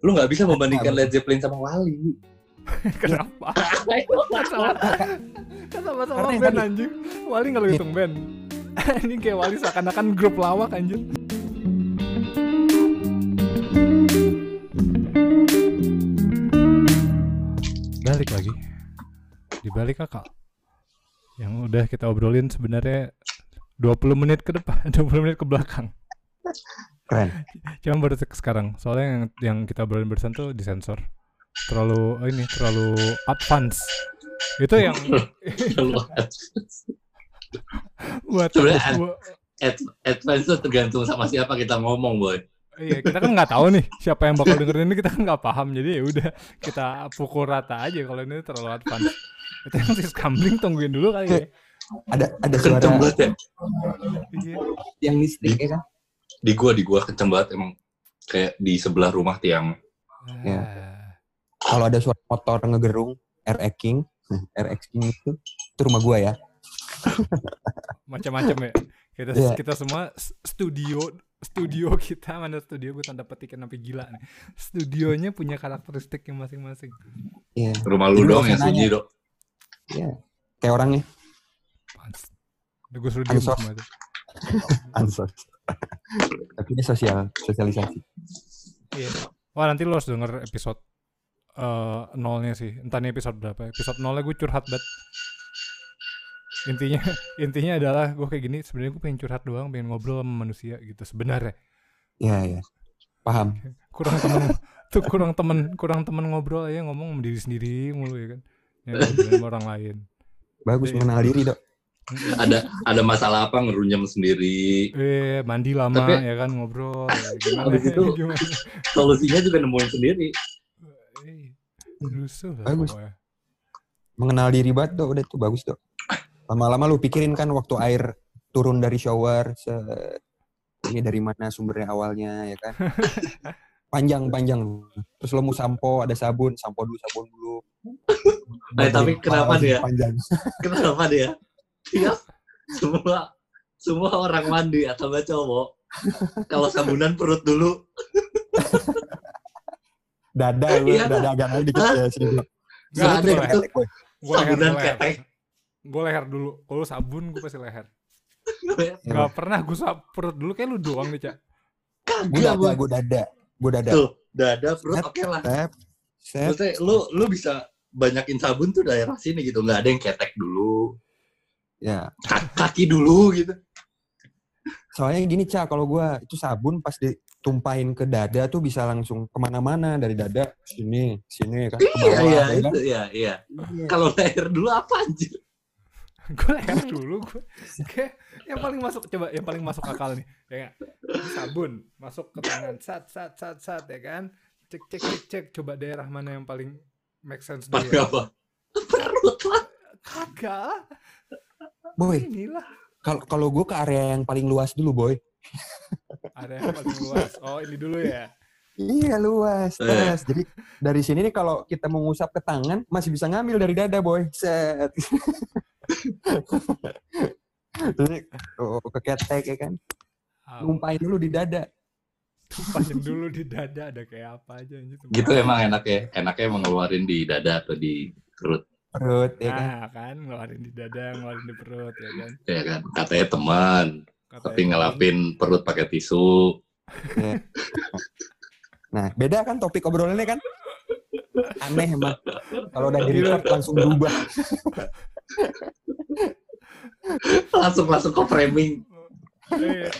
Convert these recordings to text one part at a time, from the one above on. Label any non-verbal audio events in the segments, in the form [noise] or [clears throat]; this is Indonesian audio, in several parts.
lu nggak bisa membandingkan Led Zeppelin sama Wali. [laughs] Kenapa? Kan sama- kan sama-sama band tadi- anjing. Wali nggak lu hitung band. [laughs] Ini kayak Wali seakan-akan grup lawak anjing. Balik lagi. Dibalik kakak. Yang udah kita obrolin sebenarnya 20 menit ke depan, [laughs] 20 menit ke belakang. Keren. Cuma baru se- sekarang. Soalnya yang yang kita obrolin barusan tuh disensor. Terlalu oh ini terlalu advance. Itu yang [laughs] Lu [laughs] buat, Sebenarnya ad- ad- advance itu tergantung sama siapa kita ngomong, boy. iya kita kan nggak tahu nih siapa yang bakal dengerin ini kita kan nggak paham jadi ya udah kita pukul rata aja kalau ini terlalu advance itu yang si Scambling tungguin dulu kali ya Ada ada suara ya. Iya. yang listrik ya kan? Di gua, di gua kenceng banget emang. Kayak di sebelah rumah tiang. Iya. Ah, Kalau ada suara motor ngegerung, RX King, [laughs] RX King itu, itu rumah gua ya. macam-macam ya kita Iya. kita semua studio studio kita mana studio gue tanda petikin sampai gila nih studionya punya karakteristiknya masing-masing Iya. Rumah lu doang yang sunyi, Dok. Iya. Kayak orangnya Pans. Udah gue suruh diem [laughs] Ansos. semua itu. ansos. Tapi ini sosial, sosialisasi. Iya. Wah nanti lo harus denger episode eh nolnya sih. Entah nih episode berapa. Episode nolnya gue curhat banget. Intinya [laughs] intinya adalah gue kayak gini. Sebenarnya gue pengen curhat doang, pengen ngobrol sama manusia gitu. Sebenarnya Iya, iya. Paham. [laughs] kurang temen tuh kurang temen kurang temen ngobrol aja ngomong sama diri sendiri mulu ya kan. Ya, sama orang lain. Bagus mengenal diri, Dok. [laughs] Ada ada masalah apa ngerunyam sendiri. Eh mandi lama Tapi- ya kan ngobrol. Ya, [laughs] gimana? Habis itu- [laughs] gimana? Solusinya juga nemuin sendiri. Eh, rusuh lah Bagus. pokoknya. Mengenal diri banget. Udah tuh bagus, Dok. Lama-lama lu pikirin kan waktu air turun dari shower, se ini dari mana sumbernya awalnya, ya kan? Panjang-panjang. Terus lo mau sampo, ada sabun, sampo dulu, sabun dulu. Eh, tapi kenapa dia? Panjang. Kenapa dia? Dia semua semua orang mandi atau nggak cowok. Kalau sabunan perut dulu. Dada, lu, Iya. dada agak naik dikit ya sini. Gue leher. Gue Sabunan gue leher. ketek. Gue leher dulu. Kalau sabun gue pasti leher. Iya, Gak pernah gue sap perut dulu kayak lu doang nih, Cak. Gue Kagak, dada, gue dada. Gue dada. Tuh, dada perut oke lah. Set. Set. Maksudnya lu lu bisa banyakin sabun tuh daerah sini gitu. Nggak ada yang ketek dulu. Ya. Ka- Kaki dulu gitu. Soalnya gini, Ca, kalau gua itu sabun pas ditumpahin ke dada tuh bisa langsung ke mana-mana dari dada sini, sini kan. ke Iya, bawah, iya, ya kan? itu iya, iya. Iya. Kalau leher dulu apa anjir? gue leher dulu. Gue kayak yang paling masuk coba yang paling masuk akal nih. Ya? Ini sabun masuk ke tangan. Sat sat sat sat ya kan. Cek cek cek cek coba daerah mana yang paling make sense dulu. ya. apa? Perut lah. Kagak. Boy, Inilah kalau kalau gua ke area yang paling luas dulu, boy. ada yang paling luas. Oh ini dulu ya. Iya luas, luas. Jadi dari sini nih kalau kita mau ngusap ke tangan masih bisa ngambil dari dada, boy. Set. [laughs] Terus oh, ke ketek ya kan. Numpahin dulu di dada. Tumpahin dulu di dada ada kayak apa aja anjir. Gitu emang enaknya. Enaknya emang ngeluarin di dada atau di perut. Perut ya kan. Nah kan ngeluarin di dada, ngeluarin di perut ya kan. Ya kan? Katanya teman. Katanya Tapi ngelapin perut pakai tisu. Ya. Nah, beda kan topik obrolannya kan? Aneh emang. Kalau udah di record langsung berubah. Langsung masuk ke framing. Iya.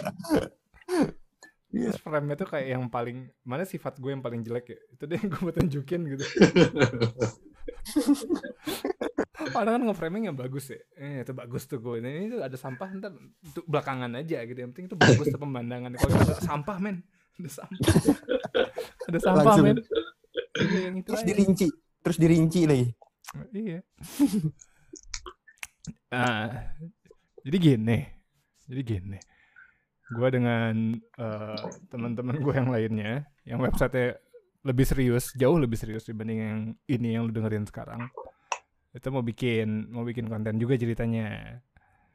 Terus frame-nya tuh kayak yang paling mana sifat gue yang paling jelek ya itu deh yang gue mau tunjukin gitu [laughs] orang kan nge-framing yang bagus ya eh, itu bagus tuh gue ini tuh ada sampah ntar untuk belakangan aja gitu yang penting itu bagus tuh pemandangan kalau ada sampah men ada sampah ada sampah Langsung. men Iya, yang itu Terus aja. dirinci. Terus dirinci lagi. Iya. Nah, jadi gini, jadi gini. Gue dengan eh, teman-teman gue yang lainnya, yang website lebih serius, jauh lebih serius dibanding yang ini yang lu dengerin sekarang. Itu mau bikin, mau bikin konten juga ceritanya.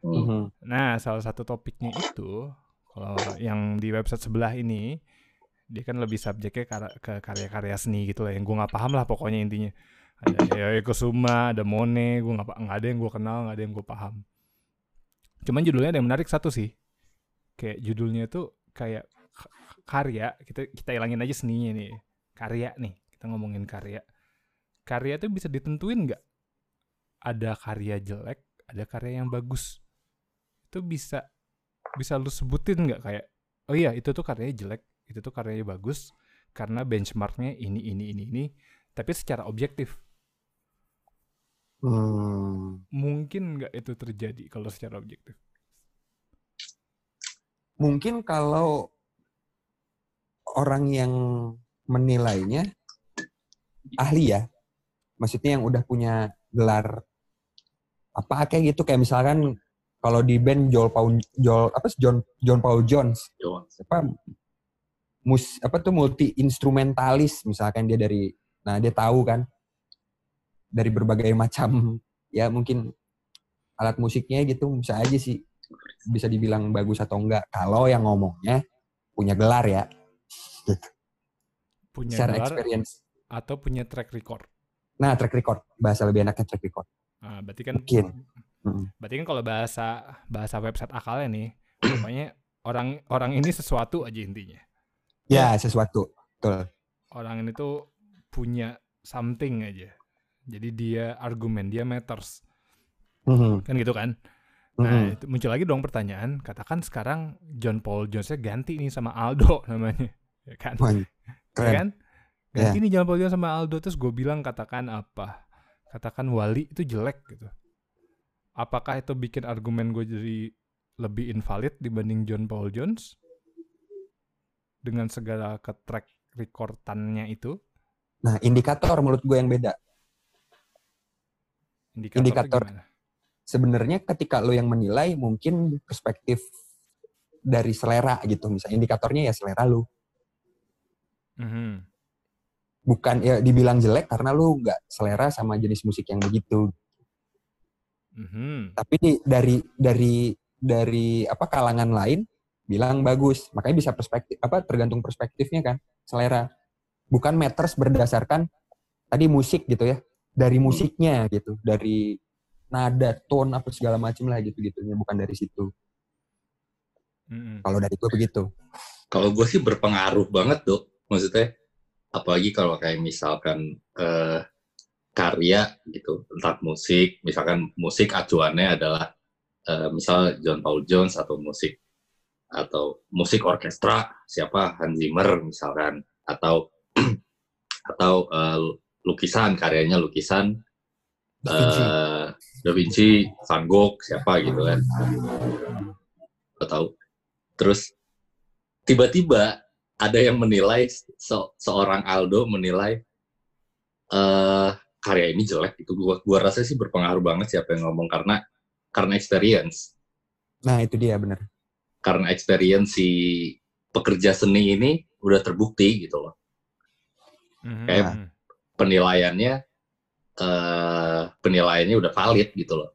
Hmm. Mhm. Nah, salah satu topiknya itu, kalau yang di website sebelah ini, dia kan lebih subjeknya kar- ke karya-karya seni gitu lah yang gue nggak paham lah pokoknya intinya ada Yayoi Kusuma ada Monet gue nggak pa- nggak ada yang gue kenal nggak ada yang gue paham cuman judulnya ada yang menarik satu sih kayak judulnya tuh kayak karya kita kita ilangin aja seninya nih karya nih kita ngomongin karya. Karya tuh bisa ditentuin nggak? Ada karya jelek ada karya yang bagus. Itu bisa bisa lu sebutin nggak? Kayak oh iya itu tuh karyanya jelek itu tuh karyanya bagus karena benchmarknya ini ini ini ini tapi secara objektif. Hmm, mungkin nggak itu terjadi kalau secara objektif? Mungkin kalau orang yang menilainya ahli ya, maksudnya yang udah punya gelar apa kayak gitu. Kayak misalkan kalau di band Joel Paul Joel apa sih? John John Paul Jones. Jones. apa? Mus apa tuh? Multi instrumentalis. Misalkan dia dari nah dia tahu kan. Dari berbagai macam ya mungkin alat musiknya gitu. Bisa aja sih. Bisa dibilang bagus atau enggak. Kalau yang ngomongnya punya gelar ya [laughs] punya secara gelar experience atau punya track record nah track record bahasa lebih enaknya track record nah, berarti kan Mungkin. Mm. berarti kan kalau bahasa bahasa website akalnya nih pokoknya orang orang ini sesuatu aja intinya ya sesuatu betul orang ini tuh punya something aja jadi dia argumen dia matters Mhm, kan gitu kan. Nah, itu muncul lagi dong pertanyaan. Katakan sekarang John Paul Jones-nya ganti nih sama Aldo [laughs] namanya. Ya kan? Keren kan? Ganti nih John Paul Jones sama Aldo. Terus gue bilang katakan apa? Katakan Wali itu jelek gitu. Apakah itu bikin argumen gue jadi lebih invalid dibanding John Paul Jones? Dengan segala ke track recordannya itu? nah indikator menurut gue yang beda Indikator, Indikator. sebenarnya ketika lo yang menilai mungkin perspektif dari selera gitu misalnya indikatornya ya selera lo Mhm. bukan ya dibilang jelek karena lu nggak selera sama jenis musik yang begitu Mhm. tapi dari dari dari apa kalangan lain bilang bagus makanya bisa perspektif apa tergantung perspektifnya kan selera bukan matters berdasarkan tadi musik gitu ya dari musiknya gitu dari nada tone apa segala macam lah gitu gitunya bukan dari situ Mhm. kalau dari gue begitu Kalau gue sih berpengaruh banget dok. Maksudnya, apalagi kalau kayak misalkan eh, karya gitu, entah musik, misalkan musik acuannya adalah eh, misal John Paul Jones atau musik atau musik orkestra siapa Hans Zimmer misalkan atau [clears throat] atau eh, lukisan karyanya lukisan Da Vinci. eh, Da Vinci, Van Gogh siapa gitu kan Gak tahu. Terus tiba-tiba ada yang menilai se- seorang Aldo menilai eh karya ini jelek itu gua gua rasa sih berpengaruh banget siapa yang ngomong karena karena experience. Nah itu dia bener. Karena experience si pekerja seni ini udah terbukti gitu loh. Mhm. Kayak penilaiannya eh penilaiannya udah valid gitu loh.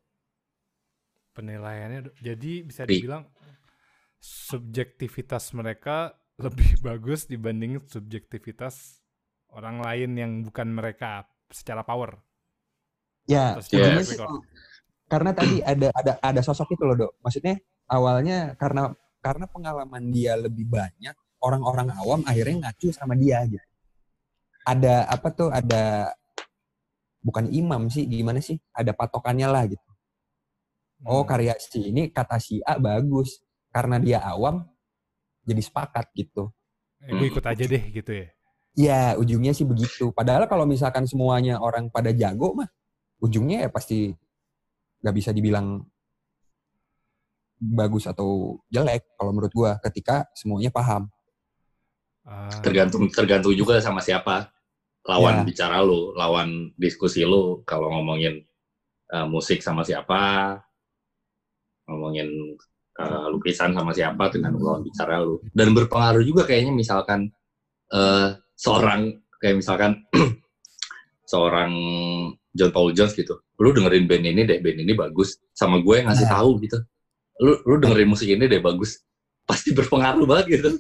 Penilaiannya jadi bisa Di- dibilang subjektivitas mereka lebih [laughs] bagus dibanding subjektivitas orang lain yang bukan mereka secara power. ya track sih karena tadi [clears throat] ada ada ada sosok itu loh dok. Maksudnya awalnya karena karena pengalaman dia lebih banyak orang-orang awam akhirnya ngacu sama dia gitu. Ada apa tuh? Ada bukan imam sih gimana sih? Ada patokannya lah gitu. Oh Hmm. karya si ini kata si A bagus. Karena dia awam jadi sepakat gitu. Eh, gue ikut aja deh gitu ya. ya ujungnya sih begitu. Padahal kalau misalkan semuanya orang pada jago mah ujungnya ya pasti nggak bisa dibilang bagus atau jelek kalau menurut gua ketika semuanya paham. Ah, tergantung tergantung juga sama siapa. Lawan Ya. bicara lu lawan diskusi lu. Kalau ngomongin eh, musik sama siapa ngomongin eh, lukisan sama siapa dengan lawan bicara lu dan berpengaruh juga kayaknya misalkan eh, seorang kayak misalkan [clears throat] seorang John Paul Jones gitu lu dengerin band ini deh band ini bagus sama gue yang ngasih Nah. tahu gitu lu lu dengerin musik ini deh bagus pasti berpengaruh banget gitu.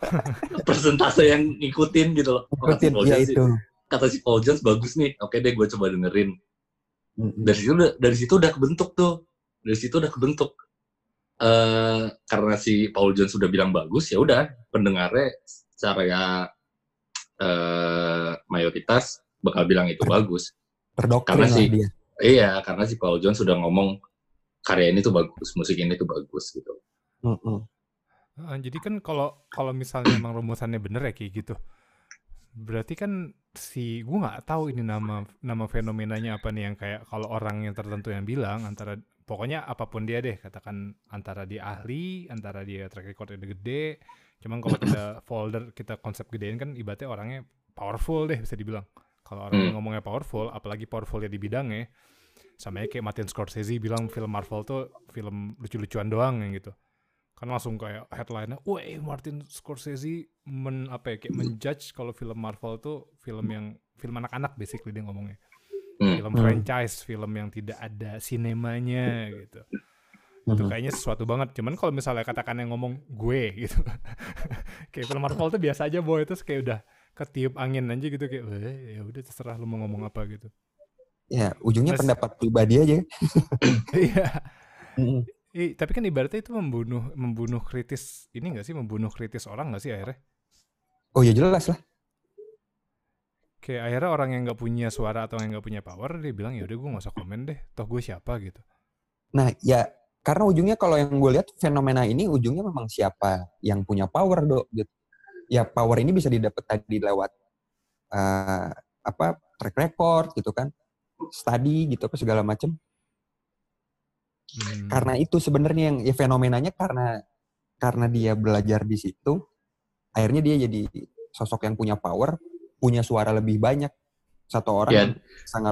[laughs] Persentase yang ngikutin gitu loh. Oh, kata si Ikutin, Paul ya Jones sih- itu. kata si Paul Jones bagus nih. Oke deh, gue coba dengerin. Dari situ udah, dari situ udah kebentuk tuh. Dari situ udah kebentuk. Eh karena si Paul Jones sudah bilang bagus, ya udah pendengarnya secara eh mayoritas bakal bilang itu bagus. Terdoktrin Karena lah sih- dia. Iya, karena si Paul Jones sudah ngomong karya ini tuh bagus, musik ini tuh bagus gitu. Mm-mm. Ah, jadi kan kalau kalau misalnya emang rumusannya bener ya kayak gitu. Berarti kan si gue nggak tahu ini nama nama fenomenanya apa nih yang kayak kalau orang yang tertentu yang bilang antara pokoknya apa pun dia deh katakan antara dia ahli, antara dia track record udah gede. Cuman kalau kita [laughs] folder kita konsep gedein kan ibaratnya orangnya powerful deh bisa dibilang. Kalau orang yang Hmm. ngomongnya powerful, apalagi powerfulnya di bidangnya, sama kayak Martin Scorsese bilang film Marvel tuh film lucu-lucuan doang yang gitu kan langsung kayak headline-nya, wah Martin Scorsese men apa ya kayak menjudge kalau film Marvel tuh film yang film anak-anak basically dia ngomongnya. Hmm. Film Hmm. franchise, film yang tidak ada sinemanya gitu. Itu Mhm. kayaknya sesuatu banget. Cuman kalau misalnya katakan yang ngomong gue gitu. [laughs] kayak film Marvel tuh biasa aja boy terus kayak udah ketiup angin aja gitu kayak wah ya udah terserah lu mau ngomong apa gitu. Ya, ujungnya Terus- pendapat pribadi aja. [laughs] Iya. Mm-mm. Eh, tapi kan ibaratnya itu membunuh membunuh kritis ini gak sih membunuh kritis orang gak sih akhirnya? Oh ya jelas lah. Kayak akhirnya orang yang nggak punya suara atau yang nggak punya power dia bilang ya udah gue nggak usah komen deh, toh gue siapa gitu. Nah, ya karena ujungnya kalau yang gue lihat fenomena ini ujungnya memang siapa yang punya power dok gitu. Ya power ini bisa didapat tadi lewat eh, apa track record gitu kan, study gitu apa segala macam. Hmm. Karena itu sebenarnya yang ya fenomenanya karena karena dia belajar di situ, akhirnya dia jadi sosok yang punya power, punya suara lebih banyak. Satu orang Ya,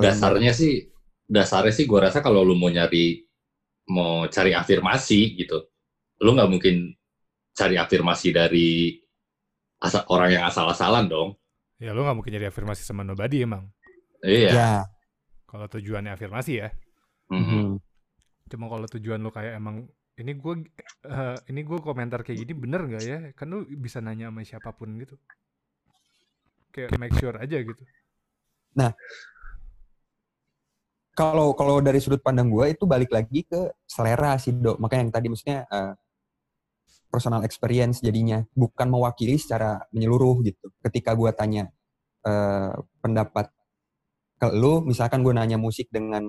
dasarnya sih dasarnya sih gue rasa kalau lu mau nyari mau cari afirmasi gitu lu nggak mungkin cari afirmasi dari asal orang yang asal-asalan dong Ya lo nggak mungkin jadi afirmasi sama nobody emang. iya Ya. Kalau tujuannya afirmasi ya. Mhm. mhm. Cuma kalau tujuan lo kayak emang ini gue eh, ini gue komentar kayak gini bener nggak ya? Kan lu bisa nanya sama siapa pun gitu. Kayak make sure aja gitu. kalau kalau dari sudut pandang gue itu balik lagi ke selera sih dok makanya yang tadi maksudnya eh, personal experience jadinya. Bukan mewakili secara menyeluruh gitu. Ketika gue tanya eh, pendapat ke lu misalkan gue nanya musik dengan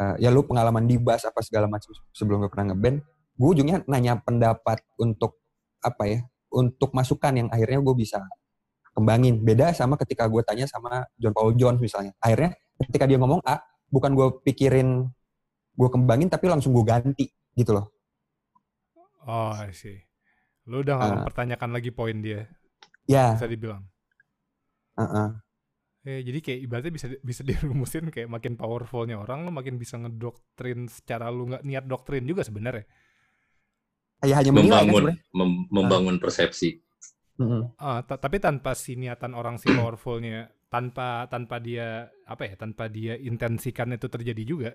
eh, ya lu pengalaman di bass apa segala macam sebelum gue pernah ngeband gue ujungnya nanya pendapat untuk apa ya untuk masukan yang akhirnya gue bisa kembangin beda sama ketika gue tanya sama John Paul Jones misalnya akhirnya ketika dia ngomong A bukan gue pikirin gue kembangin tapi langsung gue ganti gitu loh Oh, I see. Lu udah nggak Ah. mempertanyakan lagi poin dia, ya bisa dibilang. uh-uh. Eh, jadi kayak ibaratnya bisa bisa [laughs] dirumusin kayak makin powerfulnya orang lu makin bisa ngedoktrin secara lu nggak niat doktrin juga sebenarnya. ya hanya menilai kan membangun sebenarnya mem- membangun persepsi Mm-mm. Ah, ta- tapi tanpa si niatan orang si powerfulnya tanpa tanpa dia apa ya tanpa dia intensikan itu terjadi juga.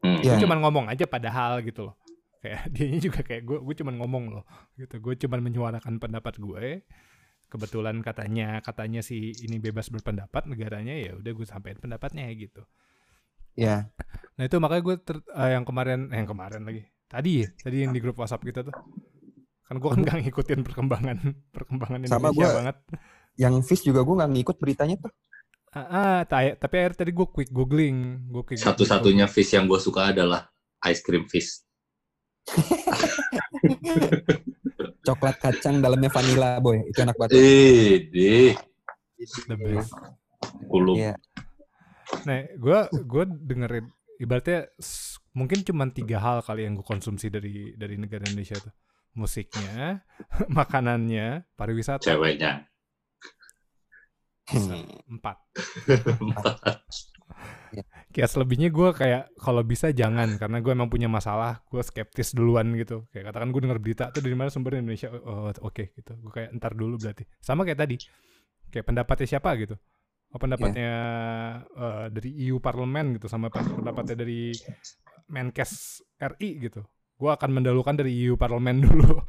Hmm. Iya. Gue cuman ngomong aja padahal gitu loh. Kayak [laughs] dia juga kayak gue gue cuman ngomong loh gitu. Gue cuman menyuarakan pendapat gue. Kebetulan katanya katanya si ini bebas berpendapat negaranya ya udah gue sampein pendapatnya gitu. ya Nah itu makanya gue ter- eh, yang kemarin eh, yang kemarin lagi tadi ya tadi yang di grup WhatsApp kita tuh kan gue kan [laughs] gak ngikutin perkembangan perkembangan Sama Indonesia gua- banget. yang Fish juga gue nggak ngikut beritanya tuh. Ah, ah, ta- tapi akhirnya tadi gue quick googling, gue quick satu-satunya fish yang gue suka adalah ice cream fish [laughs] coklat kacang dalamnya vanilla boy. Itu enak banget. Eh deh the best. kulum. Iya. Nah, gue gue dengerin ibaratnya mungkin cuma tiga hal kali yang gue konsumsi dari dari negara Indonesia tuh musiknya, [laughs] makanannya, pariwisata ceweknya empat. Ya. Kayak selebihnya gue kayak kalau bisa jangan karena gue emang punya masalah, gue skeptis duluan gitu. Kayak katakan gue denger berita tuh dari mana sumbernya Indonesia, oh oke gitu. Gue kayak ntar dulu berarti. Sama kayak tadi, kayak pendapatnya siapa gitu. Oh pendapatnya eh, dari EU Parlemen gitu sama pendapatnya dari Menkes RI gitu. Gue akan mendahulukan dari EU parlemen [laughs] dulu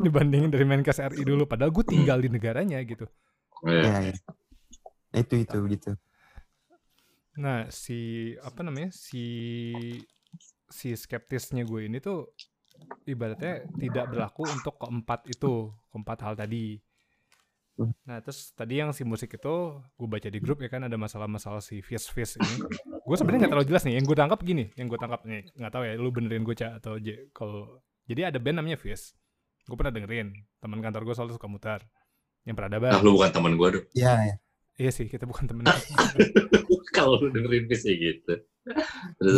dibandingin dari Menkes RI dulu padahal gue tinggal di negaranya gitu Iya. Ya, ya. Itu itu gitu. nah si apa namanya si si skeptisnya gue ini tuh ibaratnya tidak berlaku untuk keempat itu keempat hal tadi. Nah terus tadi yang si musik itu gue baca di grup ya kan ada masalah-masalah si Fizz Fizz ini. Gue sebenarnya nggak terlalu jelas nih yang gue tangkap gini yang gue tangkap nih nggak tahu ya lu benerin gue cak atau J kalau jadi ada band namanya Fizz. Gue pernah dengerin teman kantor gue soalnya suka mutar. Yang peradaban Nah, lu bukan teman gue, Dok. Iya, ya. iya sih kita bukan temen [laughs] Kalau lu dengerin kayak gitu.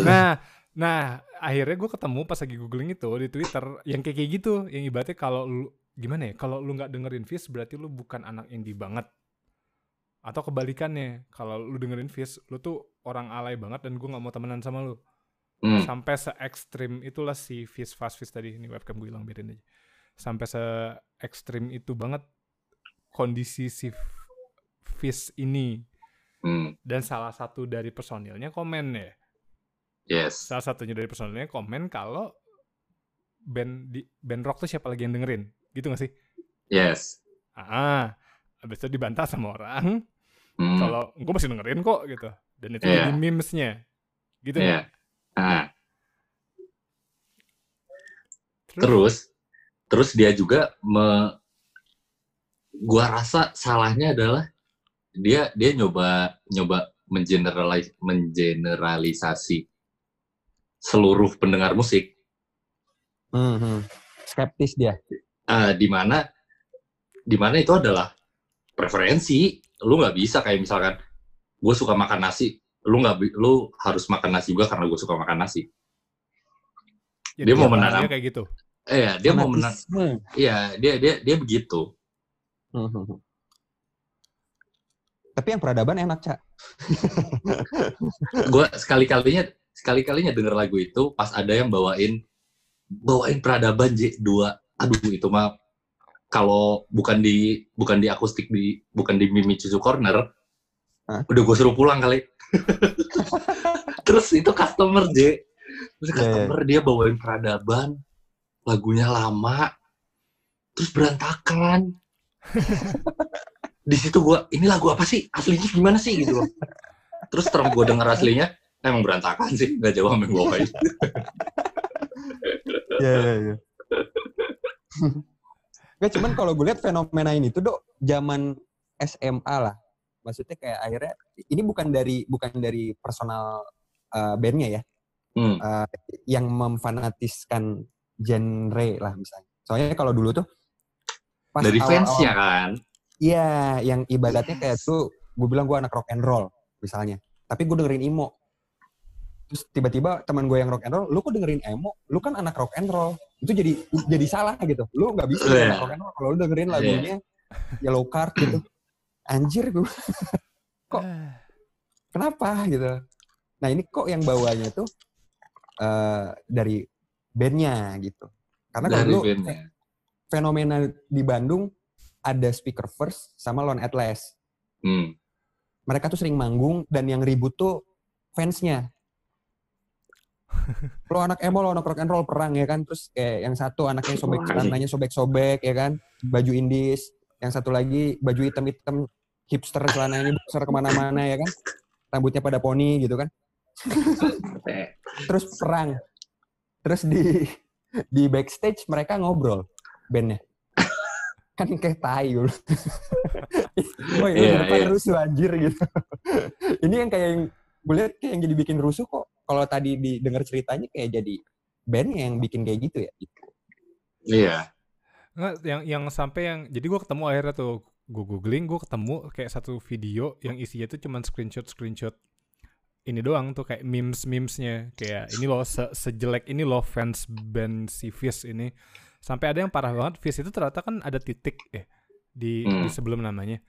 Nah nah akhirnya gue ketemu pas lagi googling itu di Twitter yang kayak kayak gitu. Yang ibaratnya kalau lu gimana ya? Kalau lu nggak dengerin Fizz berarti lu bukan anak indie banget. Atau kebalikannya kalau lu dengerin Fizz lu tuh orang alay banget dan gue nggak mau temenan sama lu. Hmm, sampai se ekstrim itulah si Fizz Fast Fizz tadi ini webcam gue hilang biarin aja. Sampai se ekstrim itu banget kondisi si Fizz ini. Hmm, dan salah satu dari personilnya komen ya. Yes. salah satunya dari personilnya komen kalau band di band rock tuh siapa lagi yang dengerin gitu gak sih Yes. ah habis itu dibantah sama orang Hmm, kalau gue masih dengerin kok gitu dan itu Iya. jadi memesnya gitu Iya. ya Ah, terus terus dia juga me gua rasa salahnya adalah dia dia nyoba nyoba mengeneralis mengeneralisasi seluruh pendengar musik Hmm, hmm. Skeptis dia. Ah, di mana di mana itu adalah preferensi lu nggak bisa kayak misalkan gue suka makan nasi lu nggak lu harus makan nasi juga karena gue suka makan nasi Jadi dia mau dia menanam- kayak gitu eh ya, dia mau menang Fanatisme. iya dia dia dia begitu hmm. Tapi yang peradaban enak, Cak. gue sekali kalinya sekali kalinya denger lagu itu pas ada yang bawain bawain peradaban J 2 aduh itu mah kalau bukan di bukan di akustik di bukan di Mimi Cucu Corner Hah? udah gue suruh pulang kali. [laughs] Terus itu customer J. Terus Iya, iya. customer dia bawain peradaban lagunya lama terus berantakan. [laughs] Di situ gue ini lagu apa sih? Aslinya gimana sih? Gitu loh. Terus terus gue denger aslinya emang berantakan sih nggak sama yang gue bawain. Iya, iya, iya. Nggak, cuman kalau gue lihat fenomena ini tuh, Dok, zaman SMA lah. Maksudnya kayak akhirnya, ini bukan dari bukan dari personal uh, bandnya ya, hmm. uh, yang memfanatiskan genre lah misalnya. Soalnya kalau dulu tuh, pas dari awal-awal- fansnya kan Iya, yang ibadatnya kayak tuh, gue bilang gue anak rock and roll misalnya. Tapi gue dengerin emo. Terus tiba-tiba teman gue yang rock and roll, lu kok dengerin emo? Lu kan anak rock and roll. Itu jadi jadi salah gitu. Lu nggak bisa and roll kalau lu dengerin Iya. lagunya Yellow Card gitu. Anjir gue, [laughs] Kok? kenapa gitu? Nah ini kok yang bawanya tuh eh dari bandnya gitu. Karena kalau dari bandnya fenomena di Bandung ada speaker first sama Lone Atlas. hmm. Mereka tuh sering manggung dan yang ribut tuh fansnya. Lo anak emo, lo anak rock and roll perang ya kan. Terus kayak yang satu anaknya sobek celananya sobek-sobek ya kan. Baju indis. Yang satu lagi baju hitam-hitam hipster celananya besar ke mana-mana ya kan. Rambutnya pada poni gitu kan. Terus perang. Terus di di backstage mereka ngobrol bandnya. kan kayak gitu. oh Iya, depan iya. rusuh anjir gitu. ini yang kayak yang gue lihat kayak yang jadi bikin rusuh kok. Kalau tadi didengar ceritanya kayak jadi bandnya yang bikin kayak gitu ya. Gitu. iya Nggak, yang yang sampai yang jadi gue ketemu akhirnya tuh gue googling gue ketemu kayak satu video yang isinya tuh cuman screenshot screenshot ini doang tuh kayak memes memesnya kayak ini loh se sejelek ini loh fans band si Fizz ini sampai ada yang parah banget Fizz itu ternyata kan ada titik eh di, Hmm. di sebelum namanya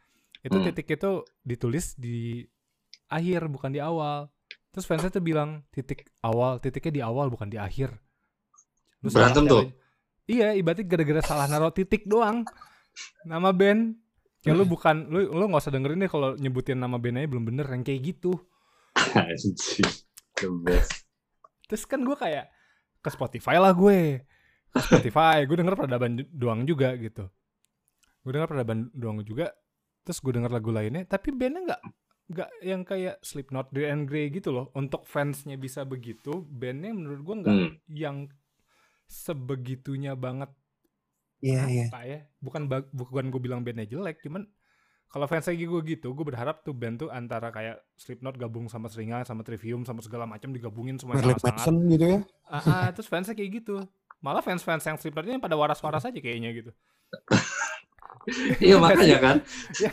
itu Hmm. titik itu ditulis di akhir bukan di awal terus fansnya tuh bilang titik awal titiknya di awal bukan di akhir Lu Berantem tuh? Iya, ibaratnya gara-gara salah naruh titik doang. Nama band. Ya lu bukan lu lu nggak usah dengerin deh kalau nyebutin nama bandnya belum bener yang kayak gitu. [laughs] Terus kan gue kayak ke Spotify lah gue ke Spotify gue denger peradaban doang juga gitu gue denger peradaban doang juga terus gue denger lagu lainnya tapi bandnya nggak nggak yang kayak Slipknot, The and Grey gitu loh untuk fansnya bisa begitu bandnya menurut gue nggak Hmm. yang sebegitunya banget Iya, iya. apa ya bukan bukan gue bilang bandnya jelek cuman kalau fans lagi gue gitu gue berharap tuh band tuh antara kayak Slipknot gabung sama Seringa sama Trivium sama segala macam digabungin semuanya sangat-sangat Manson gitu ya. ah, ah, terus fansnya kayak gitu malah fans-fans yang Slipknotnya pada waras-waras aja kayaknya gitu Iya makanya kan. ya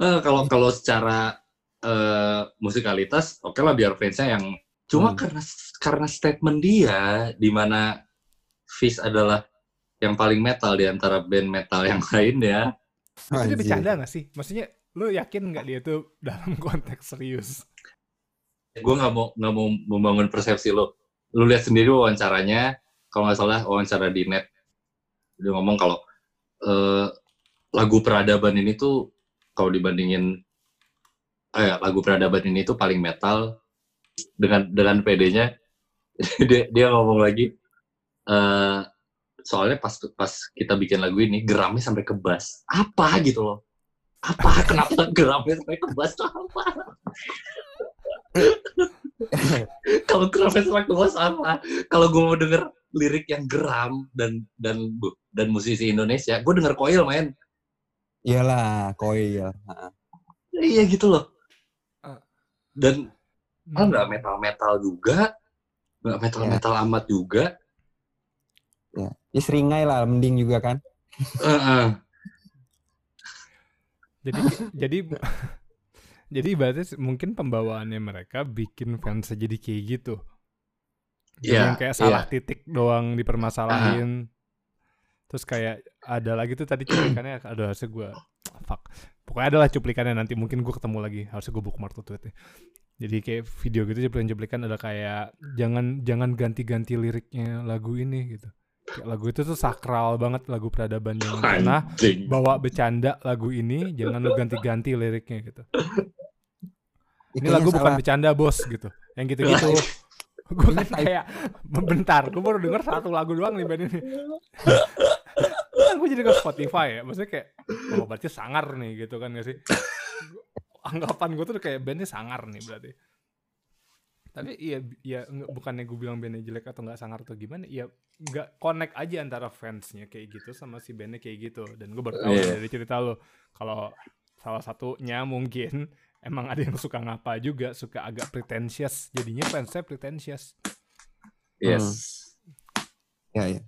Eh, kalau kalau secara eh, musikalitas, oke lah biar fansnya yang cuma Hmm. karena karena statement dia di mana Fish adalah yang paling metal di antara band metal yang lainnya. itu dia Anjir. bercanda gak sih maksudnya lu yakin nggak dia tuh dalam [laughs] konteks serius Gue nggak mau nggak mau membangun persepsi lo. Lu lihat sendiri wawancaranya, kalau nggak salah wawancara di net dia ngomong kalau eh, lagu peradaban ini tuh kalau dibandingin eh, lagu peradaban ini tuh paling metal dengan dengan PD-nya [laughs] dia, dia ngomong lagi eh soalnya pas pas kita bikin lagu ini geramnya sampai ke bass. Apa gitu loh. Apa? [laughs] Kenapa geramnya sampai ke bass tuh apa? [laughs] Kalau geramnya sampai ke bass apa? Kalau gue mau denger lirik yang geram dan dan dan musisi Indonesia gue denger Koil main Iyalah, koil. iya gitu loh Ah. dan Hmm. ah nggak metal metal juga nggak metal metal amat juga Ya seringai lah, mending juga kan. Heeh. jadi jadi [laughs] jadi ibaratnya s- mungkin pembawaannya mereka bikin fans jadi kayak gitu Jadi Iya, yang kayak salah titik doang dipermasalahin terus kayak ada lagi tuh tadi cuplikannya [clears throat] ada harusnya gue fuck. Pokoknya adalah cuplikannya nanti mungkin gue ketemu lagi harusnya gue bookmark tuh tweetnya. Jadi kayak video gitu cuplikan-cuplikan ada kayak jangan jangan ganti-ganti liriknya lagu ini gitu. Kayak lagu itu tuh sakral banget lagu peradaban jangan pernah bawa bercanda lagu ini jangan lu ganti-ganti liriknya gitu. Ini lagu bukan salah. bercanda bos gitu. Yang gitu-gitu gue kan kayak bentar gue baru denger satu lagu doang nih band ini. Kan gue jadi ke Spotify ya maksudnya kayak oh berarti sangar nih gitu kan gak sih? Anggapan gue tuh kayak bandnya sangar nih berarti. Tapi iya ya nggak- bukannya gue bilang bandnya jelek atau nggak sangar atau gimana ya nggak connect aja antara fansnya kayak gitu sama si bandnya kayak gitu. Dan gue baru tahu Iya. dari cerita lo kalau salah satunya mungkin emang ada yang suka ngapa juga suka agak pretentious jadinya fansnya pretentious yes Ya, ya.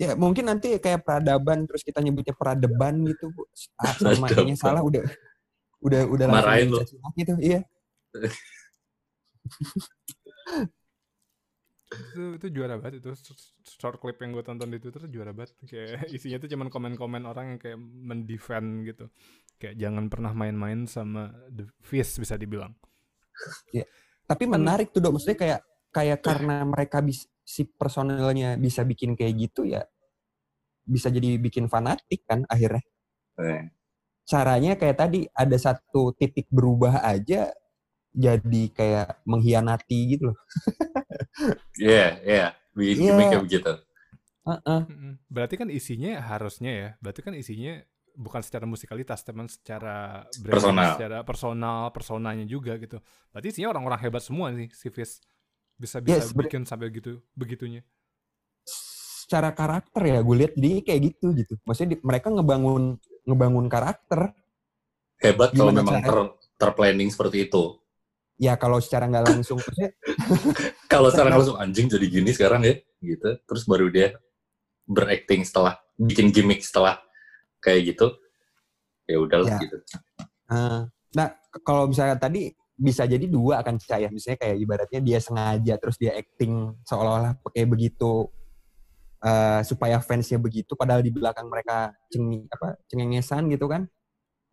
Ya, mungkin nanti kayak peradaban terus kita nyebutnya peradaban gitu. Bu. Ah, [laughs] sama ininya salah udah udah udah Marahin maki tuh. Iya. [laughs] itu itu juara banget itu short clip yang gue tonton di Twitter juara banget kayak isinya tuh cuman komen-komen orang yang kayak mendefend gitu kayak jangan pernah main-main sama the Fizz bisa dibilang Tapi Kan- menarik tuh, Dok. Maksudnya kayak kayak karena mereka bis, si personelnya bisa bikin kayak gitu ya bisa jadi bikin fanatik kan akhirnya. Eh, Caranya kayak tadi ada satu titik berubah aja jadi kayak mengkhianati gitu loh. [laughs] Iya, iya. Bikin Iya. begitu. Heeh. Mm-mm. berarti kan isinya harusnya ya berarti kan isinya bukan secara musikalitas teman secara brand, Personal. secara personal personanya juga gitu berarti isinya orang-orang hebat semua nih si Fizz bisa bisa Yes, bikin sampai gitu begitunya secara karakter ya gue lihat jadi kayak gitu gitu. Maksudnya di- mereka ngebangun ngebangun karakter. Hebat kalau memang ter, terplanning seperti itu. Ya kalau secara nggak langsung maksudnya [laughs] Kalau secara langsung anjing jadi gini sekarang ya, gitu. Terus baru dia berakting setelah bikin gimmick setelah kayak gitu. Ya udahlah Ya. gitu. eh, nah kalau misalnya tadi bisa jadi dua akan saya misalnya kayak ibaratnya dia sengaja terus dia acting seolah-olah pakai begitu eh, supaya fansnya begitu padahal di belakang mereka cengi apa cengengesan gitu kan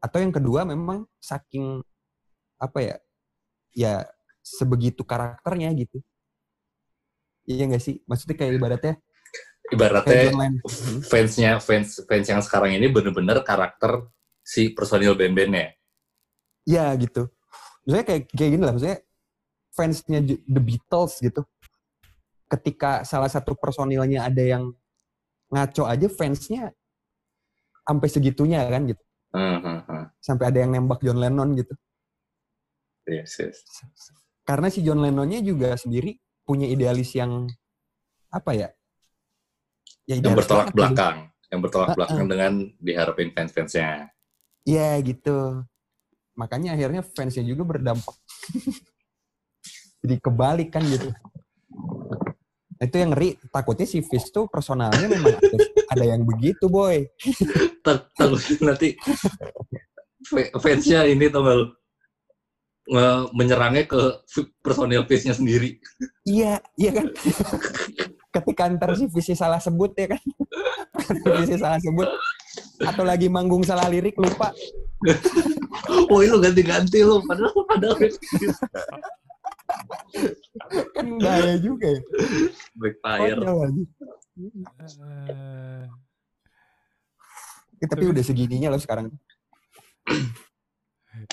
atau yang kedua memang saking apa ya ya sebegitu karakternya gitu iya nggak sih maksudnya kayak ibaratnya kayak Ibaratnya Hmm. fansnya fans fans yang sekarang ini bener-bener karakter si personil band-bandnya. ya gitu maksudnya kayak kayak gini lah maksudnya fansnya The Beatles gitu ketika salah satu personilnya ada yang ngaco aja fansnya sampai segitunya kan gitu. Ah, ah, ah. Sampai ada yang nembak John Lennon gitu. Yes, yes. Karena si John Lennonnya juga sendiri punya idealis yang apa ya? Ya Yang bertolak banget gitu. belakang, yang bertolak Ah, belakang dengan diharapin fans-fansnya. Iya gitu. Makanya akhirnya fansnya juga berdampak. [laughs] Jadi kebalik kan gitu. Nah, itu yang ngeri. Takutnya si Fizz tuh personalnya memang ada, yang begitu, boy. [laughs] Tar- Takut nanti fa- fansnya ini tau lu? Menyerangnya ke personil face-nya sendiri. Iya, iya kan. [laughs] Ketika ntar si Fizz salah sebut ya kan. [laughs] Fizz salah sebut. Atau lagi manggung salah lirik, lupa. [laughs] Woi lu ganti-ganti lu, padahal padahal [laughs] Kan bahaya juga ya. backfire. Lagi. Eh, Ya, tapi udah segininya loh sekarang.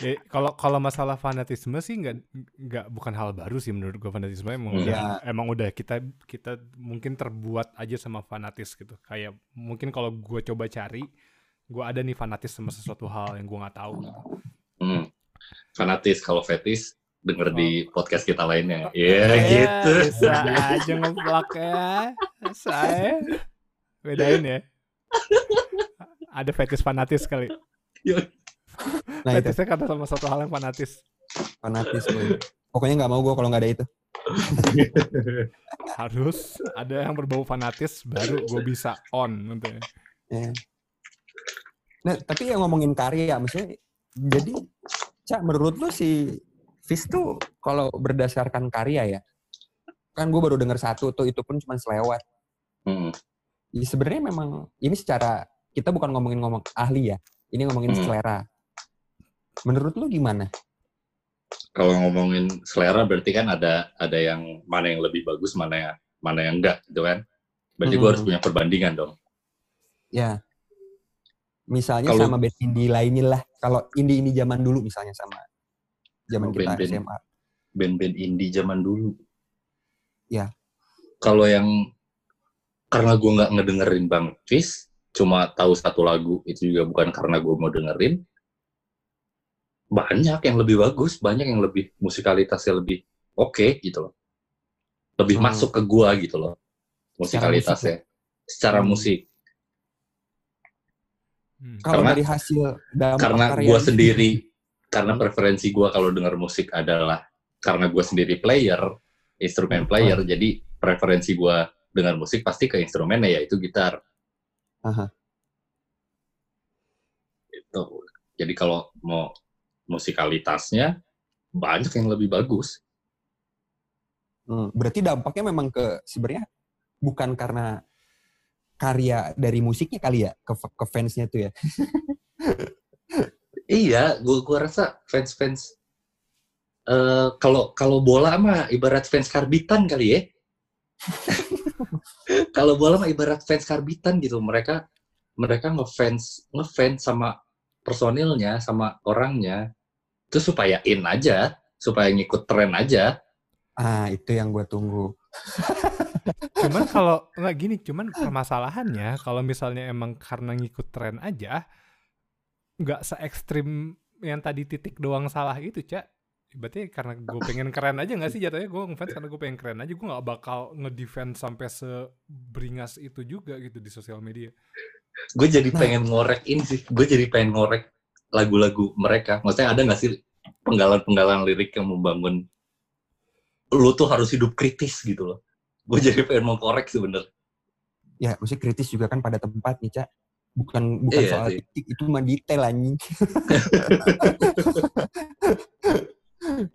Eh, kalau kalau masalah fanatisme sih nggak nggak bukan hal baru sih menurut gua fanatisme emang Hmm. udah Ya. emang udah kita kita mungkin terbuat aja sama fanatis gitu kayak mungkin kalau gua coba cari gua ada nih fanatis sama sesuatu hal yang gua nggak tahu. Hmm. Fanatis kalau fetis denger Oh. di podcast kita lainnya. Iya Ya, gitu. bisa aja ngeplak ya saya bedain ya [laughs] ada fetis fanatis kali Nah itu fetisnya kata sama satu hal yang fanatis fanatis boy. Pokoknya nggak mau gue kalau nggak ada itu. harus ada yang berbau fanatis baru gue bisa on nanti Ya. Nah, tapi yang ngomongin karya, maksudnya, jadi, Cak, menurut lu si Fizz tuh kalau berdasarkan karya ya, kan gue baru denger satu tuh, itu pun cuma selewat. Hmm. Ya, sebenarnya memang, ini secara, kita bukan ngomongin ngomong ahli ya, ini ngomongin Hmm. selera. Menurut lu gimana? Kalau ngomongin selera berarti kan ada ada yang mana yang lebih bagus, mana yang mana yang enggak, gitu kan? Berarti gua Hmm. harus punya perbandingan dong. Ya, misalnya Kalau- sama band indie lainnya lah. Kalau indie-indie zaman dulu misalnya sama zaman kita band-band. SMA. Band-band indie zaman dulu. Ya. Kalau yang karena gua nggak ngedengerin Bang Fis, cuma tahu satu lagu itu juga bukan karena gua mau dengerin. Banyak yang lebih bagus, banyak yang lebih musikalitasnya lebih oke gitu loh. Lebih Hmm. masuk ke gua gitu loh. Musikalitasnya. Secara Hmm. musik. Hmm. Kalau Karena- dari hasil karena karya gue ini- sendiri karena preferensi gue kalau dengar musik adalah karena gue sendiri player instrumen Hmm. player jadi preferensi gue dengar musik pasti ke instrumennya yaitu gitar Aha. itu jadi kalau mau musikalitasnya banyak yang lebih bagus Hmm, berarti dampaknya memang ke sebenarnya bukan karena karya dari musiknya kali ya ke ke fansnya tuh ya. [laughs] iya gue gua rasa fans fans eh kalau kalau bola mah ibarat fans karbitan kali ya [laughs] kalau bola mah ibarat fans karbitan gitu mereka mereka ngefans ngefans sama personilnya sama orangnya itu supaya in aja supaya ngikut tren aja. Ah, itu yang gue tunggu. [laughs] cuman kalau nggak gini cuman permasalahannya kalau misalnya emang karena ngikut tren aja nggak se ekstrim yang tadi titik doang salah itu cak. Berarti karena gue pengen keren aja nggak sih? Jatuhnya gue ngefans karena gue pengen keren aja. Gue nggak bakal ngedefend sampai seberingas itu juga gitu di sosial media gue jadi Nah. pengen ngorek ini sih gue jadi pengen ngorek lagu-lagu mereka maksudnya ada nggak sih penggalan-penggalan lirik yang membangun lu tuh harus hidup kritis gitu loh gue jadi pengen mau korek sebenernya Ya, mesti kritis juga kan pada tempatnya, Cak. Bukan bukan Iya soal titik, itu mah detail anjing. [laughs]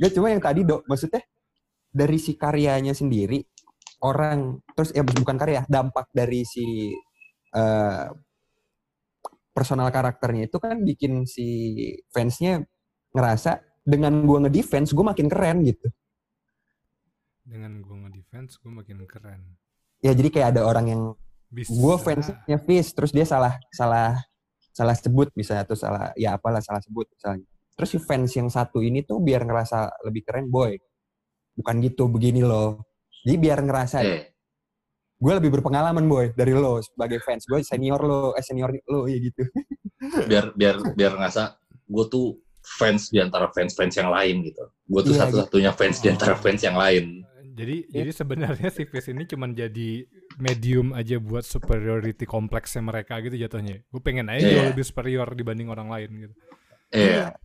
Gak cuma yang tadi, Dok. Maksudnya dari si karyanya sendiri orang terus ya bukan karya, dampak dari si eh, personal karakternya itu kan bikin si fansnya ngerasa dengan gua ngedefense gue makin keren gitu. dengan gue ngedefense gue makin keren. Ya jadi kayak ada orang yang bisa. gue fansnya Fizz terus dia salah salah salah sebut misalnya atau salah ya apalah salah sebut misalnya. Terus si fans yang satu ini tuh biar ngerasa lebih keren boy bukan gitu begini loh. Jadi biar ngerasa Eh, gue lebih berpengalaman boy dari lo sebagai fans. Gue senior lo, eh senior lo ya gitu. [laughs] biar biar biar ngerasa gue tuh fans di antara fans-fans yang lain gitu. Gue tuh Iya, satu-satunya fans di antara Oh. fans yang lain. Jadi Ya. jadi sebenarnya si Fizz ini cuman jadi medium aja buat superiority kompleksnya mereka gitu jatuhnya. Gue pengen aja Iya. jauh lebih superior dibanding orang lain gitu. Iya.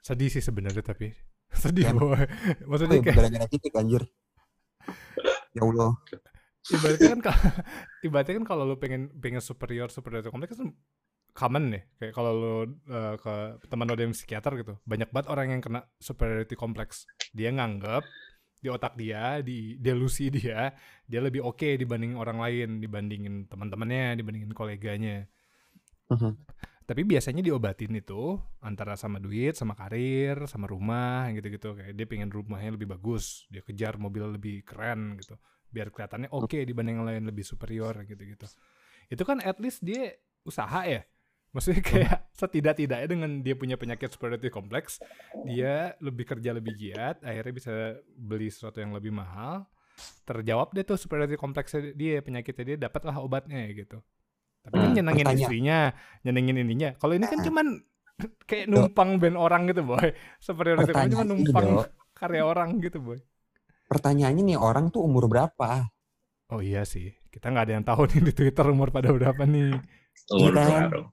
Sedih sih sebenarnya tapi [laughs] sedih Ya. boy. Maksudnya Oh, kayak gara-gara titik anjir. [laughs] Ya Allah. ibaratnya kan ka- [laughs] ibaratnya kan kalau lu pengen pengen superior superior kompleks kan common nih kayak kalau lu uh, ke teman lo yang psikiater gitu banyak banget orang yang kena superiority kompleks dia nganggap di otak dia di delusi dia dia lebih oke dibanding orang lain dibandingin teman-temannya dibandingin koleganya Mhm. Tapi biasanya diobatin itu antara sama duit sama karir sama rumah gitu-gitu. Kayak dia pengen rumahnya lebih bagus dia kejar mobil lebih keren gitu biar kelihatannya oke. dibanding yang lain lebih superior gitu-gitu. Itu kan at least dia usaha ya. Maksudnya kayak [laughs] setidak-tidaknya dengan dia punya penyakit superiority kompleks dia lebih kerja lebih giat akhirnya bisa beli sesuatu yang lebih mahal. Terjawab deh tuh superiority kompleksnya dia penyakitnya dia dapatlah obatnya ya gitu tapi kan Hmm, nyenengin pertanyaan. istrinya nyenengin ininya kalau ini kan cuman [laughs] kayak numpang band orang gitu boy superiority kompleksnya cuma Pertanyaan ini, numpang Dok. karya orang gitu boy Pertanyaannya nih orang tuh umur berapa? oh iya sih kita nggak ada yang tahu nih di twitter umur pada berapa nih Umur Iya kan? berpengaruh.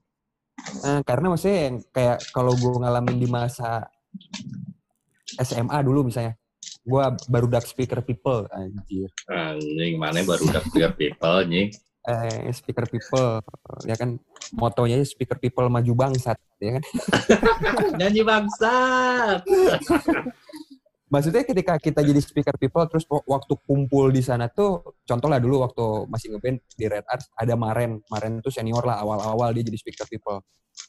Nah, karena maksudnya yang kayak kalau gue ngalamin di masa SMA dulu misalnya, gue baru dark speaker people, anjir. Anjing, mana baru udah clear people, anjing. Eh, speaker people, ya kan motonya speaker people maju bangsat, ya kan? [laughs] Nyanyi bangsat. [laughs] Maksudnya ketika kita jadi speaker people, terus wa- waktu kumpul di sana tuh, contoh lah dulu waktu masih ngeband di Red Arts, ada Maren. Maren tuh senior lah, awal-awal dia jadi speaker people.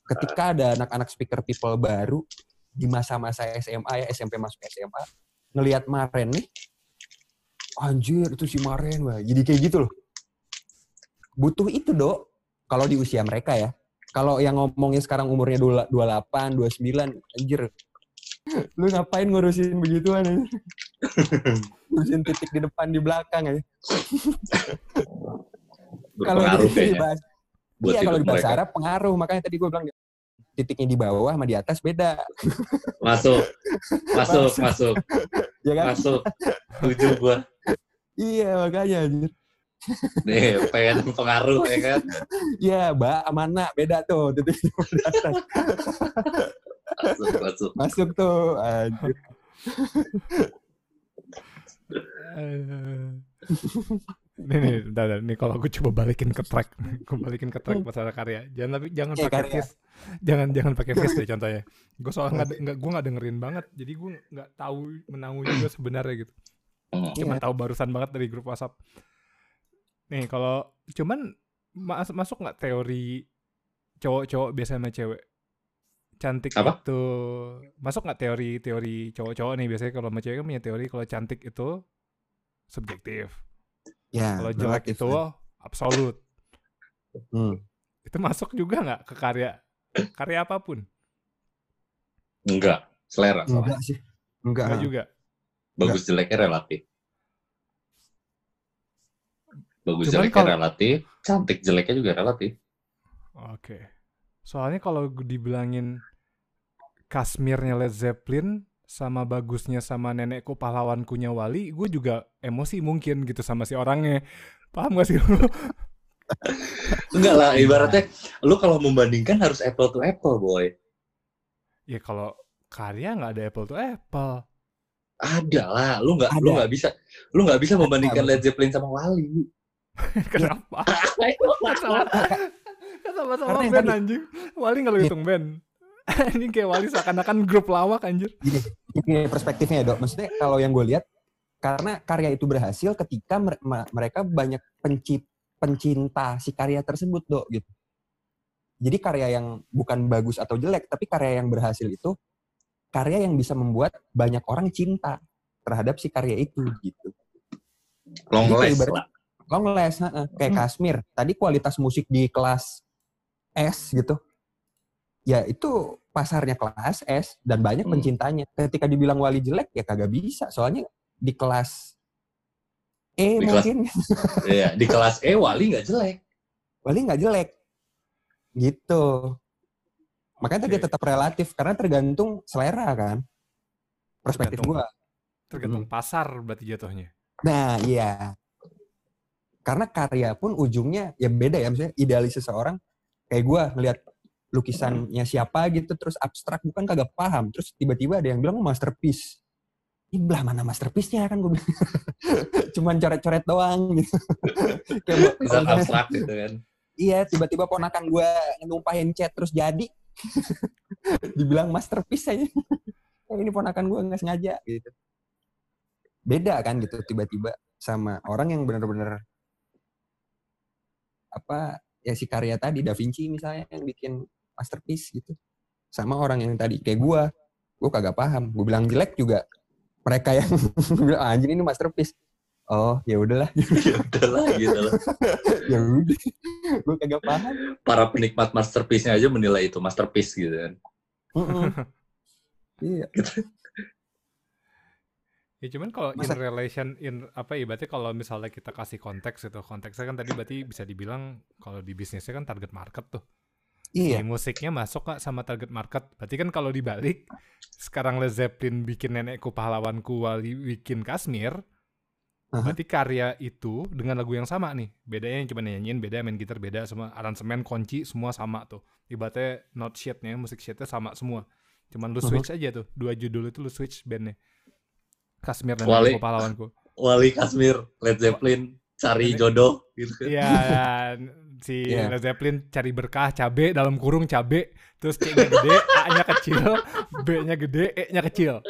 Ketika ada anak-anak speaker people baru, di masa-masa SMA ya, SMP masuk SMA, ngelihat Maren nih, anjir itu si Maren, wah. Jadi kayak gitu loh. Butuh itu, Dok. Kalau di usia mereka ya. Kalau yang ngomongnya sekarang umurnya 28, 29, anjir, lu ngapain ngurusin begituan aja? ngurusin titik di depan di belakang aja. Kalau di buat iya kalau di bahasa. Arab pengaruh. Makanya tadi gue bilang titiknya di bawah sama di atas beda. Masuk, [laughs] masuk, masuk, Ya kan? masuk. Tujuh gua. Iya makanya anjir. Nih, pengen pengaruh ya kan. [laughs] Iya, ba mana beda tuh. Masuk, masuk. Masuk tuh anjir. Eh. [laughs] nih nih, bentar, bentar. nih kalau gue coba balikin ke track, gue balikin ke track masalah karya. Jangan tapi jangan Iya, pakai face, jangan jangan pakai face deh [laughs] contohnya. Gue soalnya nggak nggak gue nggak dengerin banget, jadi gue nggak tahu menanggu juga sebenarnya gitu. Hmm. Cuman Iya. tahu barusan banget dari grup WhatsApp. Nih kalau cuman mas- masuk nggak teori cowok-cowok biasa sama cewek cantik Apa? itu masuk nggak teori-teori cowok-cowok nih biasanya kalau sama cewek kan punya teori kalau cantik itu subjektif Ya, kalau jelek itu absolut Hmm. itu masuk juga nggak ke karya karya apa pun Enggak, selera soalnya. Enggak sih. Enggak. nggak juga Bagus jeleknya relatif. Bagus Cuman jeleknya kalau- relatif, cantik jeleknya juga relatif. oke soalnya kalau dibilangin Kasmirnya Led Zeppelin sama bagusnya sama nenekku pahlawankunya Wali gue juga emosi mungkin gitu sama si orangnya paham gak sih lu [laughs] Enggak lah, ibaratnya lu kalau membandingkan harus apple to apple, boy. ya kalau karya nggak ada apple to apple Ada lah, lu nggak lu nggak bisa lu nggak bisa membandingkan. Led Zeppelin sama Wali. [laughs] kenapa sama sama-sama band tadi- anjing Wali nggak lo hitung band [laughs] ini kayak Wali seakan-akan grup lawak anjir Ini perspektifnya ya, Dok. Maksudnya kalau yang gue lihat karena karya itu berhasil ketika mereka banyak penci- pencinta si karya tersebut, Dok, gitu. Jadi karya yang bukan bagus atau jelek, tapi karya yang berhasil itu karya yang bisa membuat banyak orang cinta terhadap si karya itu gitu. Long last lah. Long last, heeh. kayak Hmm. Kasmir. Tadi kualitas musik di kelas S gitu. Ya itu pasarnya kelas S dan banyak Hmm. pencintanya. Ketika dibilang wali jelek ya kagak bisa. Soalnya di kelas E Di kelas- mungkin. [laughs] Iya, di kelas E Wali nggak jelek. Wali nggak jelek. Gitu. Makanya tadi Oke. tetap relatif karena tergantung selera kan. Perspektif Tergantung. gua. Tergantung pasar berarti jatuhnya. Nah, iya. Karena karya pun ujungnya ya beda ya. Misalnya idealis seseorang kayak gua ngelihat lukisannya siapa gitu terus abstrak bukan kagak paham. Terus tiba-tiba ada yang bilang "Oh, masterpiece. Ini belah mana masterpiece-nya kan gue bilang. [laughs] Cuman coret-coret doang gitu. [laughs] Kayak abstrak gitu kan. Iya, tiba-tiba ponakan gue numpahin chat terus jadi. [laughs] Dibilang masterpiece aja. Oh, ini ponakan gue nggak sengaja gitu. Beda kan gitu tiba-tiba sama orang yang benar-benar apa ya si karya tadi Da Vinci misalnya yang bikin masterpiece gitu. Sama orang yang tadi kayak gue, gue kagak paham. Gue bilang jelek juga mereka yang [laughs] bilang "Ah, anjing ini masterpiece. Oh, ya udahlah. [laughs] ya udahlah gitu loh. ya udah. gue kagak paham. Para penikmat masterpiece-nya aja menilai itu masterpiece gitu kan. Iya. Ya cuman kalau in relation in apa ya berarti kalau misalnya kita kasih konteks itu konteksnya kan tadi berarti bisa dibilang kalau di bisnisnya kan target market tuh. Iya. Si musiknya masuk kak sama target market. Berarti kan kalau dibalik sekarang Led Zeppelin bikin nenekku pahlawanku Wali bikin Kashmir. Aha. Berarti karya itu dengan lagu yang sama nih. Bedanya yang cuma nyanyiin, beda main gitar, beda semua aransemen, kunci semua sama tuh. Ibaratnya note sheet-nya, musik sheet-nya sama semua. Cuman lu switch aja tuh. Dua judul itu lu switch bandnya. Kashmir dan Wali. Pahlawanku. Wali Kashmir, Led Zeppelin, cari jodoh gitu. Iya, si Iya. Led Zeppelin cari berkah cabe dalam kurung cabe, terus C-nya gede, A-nya kecil, B-nya gede, E-nya kecil. [laughs]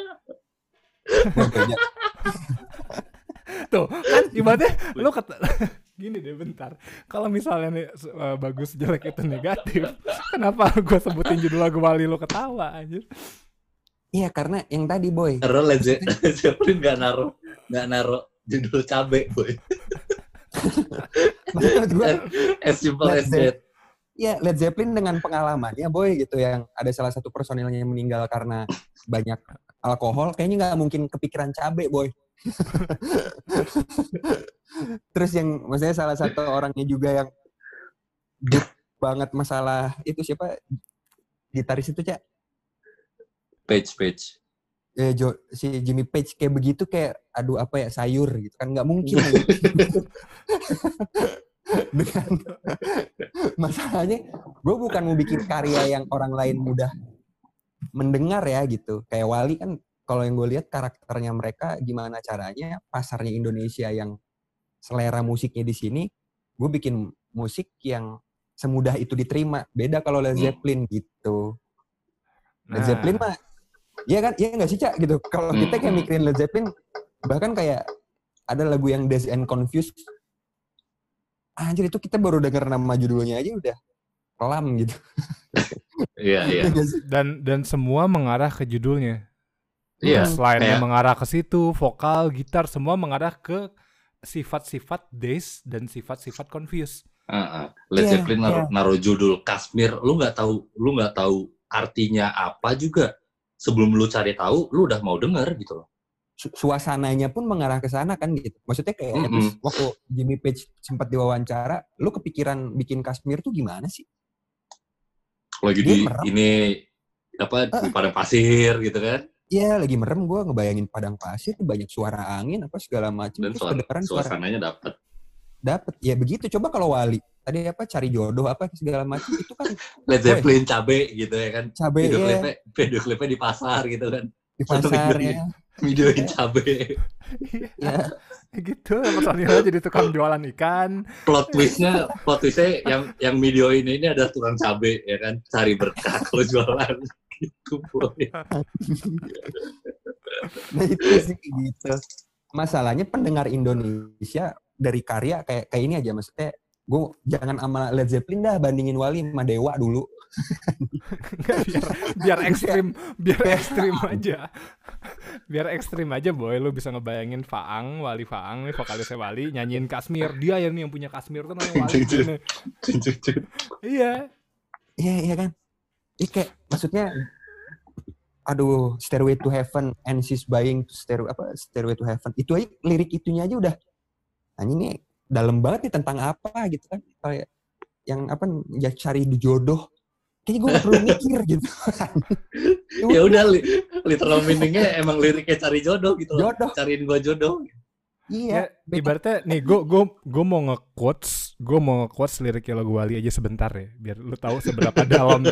Tuh, kan ibaratnya lu kata [laughs] gini deh bentar. Kalau misalnya nih eh, bagus jelek itu negatif, [laughs] kenapa gua sebutin judul lagu Wali lu ketawa anjir? Iya karena yang tadi boy. Karena Led Ze- Led Zeppelin nggak naruh nggak naruh judul cabe, boy. [laughs] As simple Led as that. ya Led Zeppelin dengan pengalamannya boy gitu yang ada salah satu personilnya yang meninggal karena banyak alkohol, kayaknya nggak mungkin kepikiran cabe boy. [laughs] Terus yang maksudnya salah satu orangnya juga yang deep banget masalah itu siapa gitaris itu cak Page, page. eh, Jo- si Jimmy Page kayak begitu kayak aduh apa ya sayur gitu kan nggak mungkin [laughs] dengan masalahnya gue bukan mau bikin karya yang orang lain mudah mendengar ya gitu. Kayak Wali kan kalau yang gue lihat karakternya mereka gimana caranya pasarnya Indonesia yang selera musiknya di sini gue bikin musik yang semudah itu diterima. Beda kalau Led Hmm. Zeppelin gitu. Led Nah, Zeppelin mah Iya kan, iya nggak sih Cak gitu. Kalau kita kayak Hmm. mikirin Led Zeppelin, bahkan kayak ada lagu yang Dazed and Confused. Anjir itu kita baru denger nama judulnya aja udah kelam gitu. [laughs] Iya, iya. sih? dan dan semua mengarah ke judulnya. Iya. Selainnya kayak- mengarah ke situ, vokal, gitar semua mengarah ke sifat-sifat days dan sifat-sifat confused. Heeh. Led Iya, Zeppelin naruh, naruh judul Kashmir, lu nggak tahu, lu nggak tahu artinya apa juga. Sebelum lu cari tahu, lu udah mau denger gitu loh. Su- Suasananya pun mengarah ke sana kan gitu. Maksudnya kayak Mm-mm. least waktu Jimmy Page sempat diwawancara, lu kepikiran bikin Kashmir tuh gimana sih? Lagi Dia di merem. ini apa di padang pasir gitu kan. Iya lagi merem gue ngebayangin padang pasir banyak suara angin apa segala macam Dan suara suasananya dapat. Dapet ya begitu coba kalau Wali tadi apa cari jodoh apa segala macam itu kan [laughs] Led Zeppelin cabe gitu ya kan. cabe Video ya klipnya, video klipnya di pasar gitu kan. di pasar video ya. Videoin cabe. [laughs] ya. gitu, personilnya jadi tukang jualan ikan. Plot twistnya, plot twistnya yang yang video ini ini ada tukang cabe ya kan. Cari berkah kalau jualan [laughs] gitu boy. Nah itu sih gitu. Masalahnya pendengar Indonesia dari karya kayak kayak ini aja maksudnya gue jangan sama Led Zeppelin dah bandingin Wali sama Dewa dulu. Nggak, biar biar ekstrim, biar ekstrim aja. Biar ekstrim aja boy, lu bisa ngebayangin Faang, Wali Faang nih vokalisnya Wali nyanyiin Kashmir. Dia yang nih yang punya Kashmir tuh namanya Wali. Iya. Iya iya kan. Ini kayak maksudnya aduh Stairway to Heaven and she's buying to stairway apa Stairway to Heaven itu aja lirik itunya aja udah Anjing nih dalam banget nih tentang apa gitu kan. Kayak yang apa ya cari jodoh. Kayaknya gue gak perlu [laughs] mikir gitu. [laughs] ya udah li literal meaningnya emang liriknya cari jodoh gitu loh. Jodoh. Cariin gua jodoh. Iya. Ya, ibaratnya nih gue gue gue mau nge-quotes gue mau nge-quotes liriknya lagu Wali aja sebentar ya biar lu tahu seberapa [laughs] dalam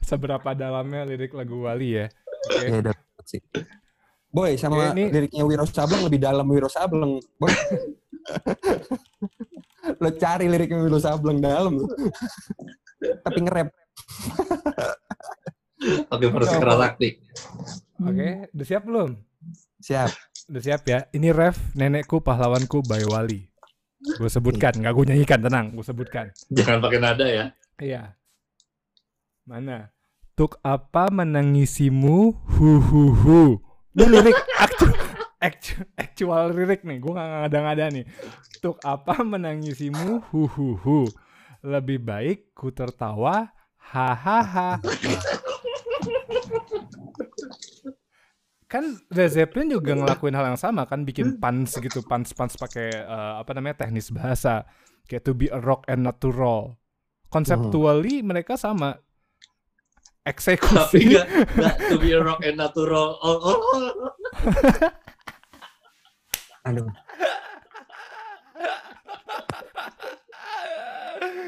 seberapa dalamnya lirik lagu Wali ya. Oke. Ya udah sih. Boy, sama Oke, ini- liriknya Wiro Sableng lebih dalam Wiro Sableng. Boy. [laughs] Lo cari liriknya Wiro Sableng dalam. Tapi nge-rap. Oke, harus keras sakti. Oke, udah siap belum? Siap. Udah siap ya. Ini ref nenekku pahlawanku by Wali. Gue sebutkan, nggak gue nyanyikan, tenang, gue sebutkan. Jangan pakai nada ya. Iya. Mana? Tuk apa menangisimu? Hu hu hu. Ini lirik aktu, aktu, actual lirik nih. Gue nggak ngada-ngada nih. Tuk apa menangisimu? Hu hu hu. Lebih baik ku tertawa. Hahaha. kan Led Zeppelin juga ngelakuin hal yang sama kan bikin puns gitu puns puns pakai eh, apa namanya teknis bahasa kayak to be a rock and not to roll conceptually mereka sama Tapi eksekusi enggak, enggak to be a rock and natural. Oh, oh, oh. Aduh.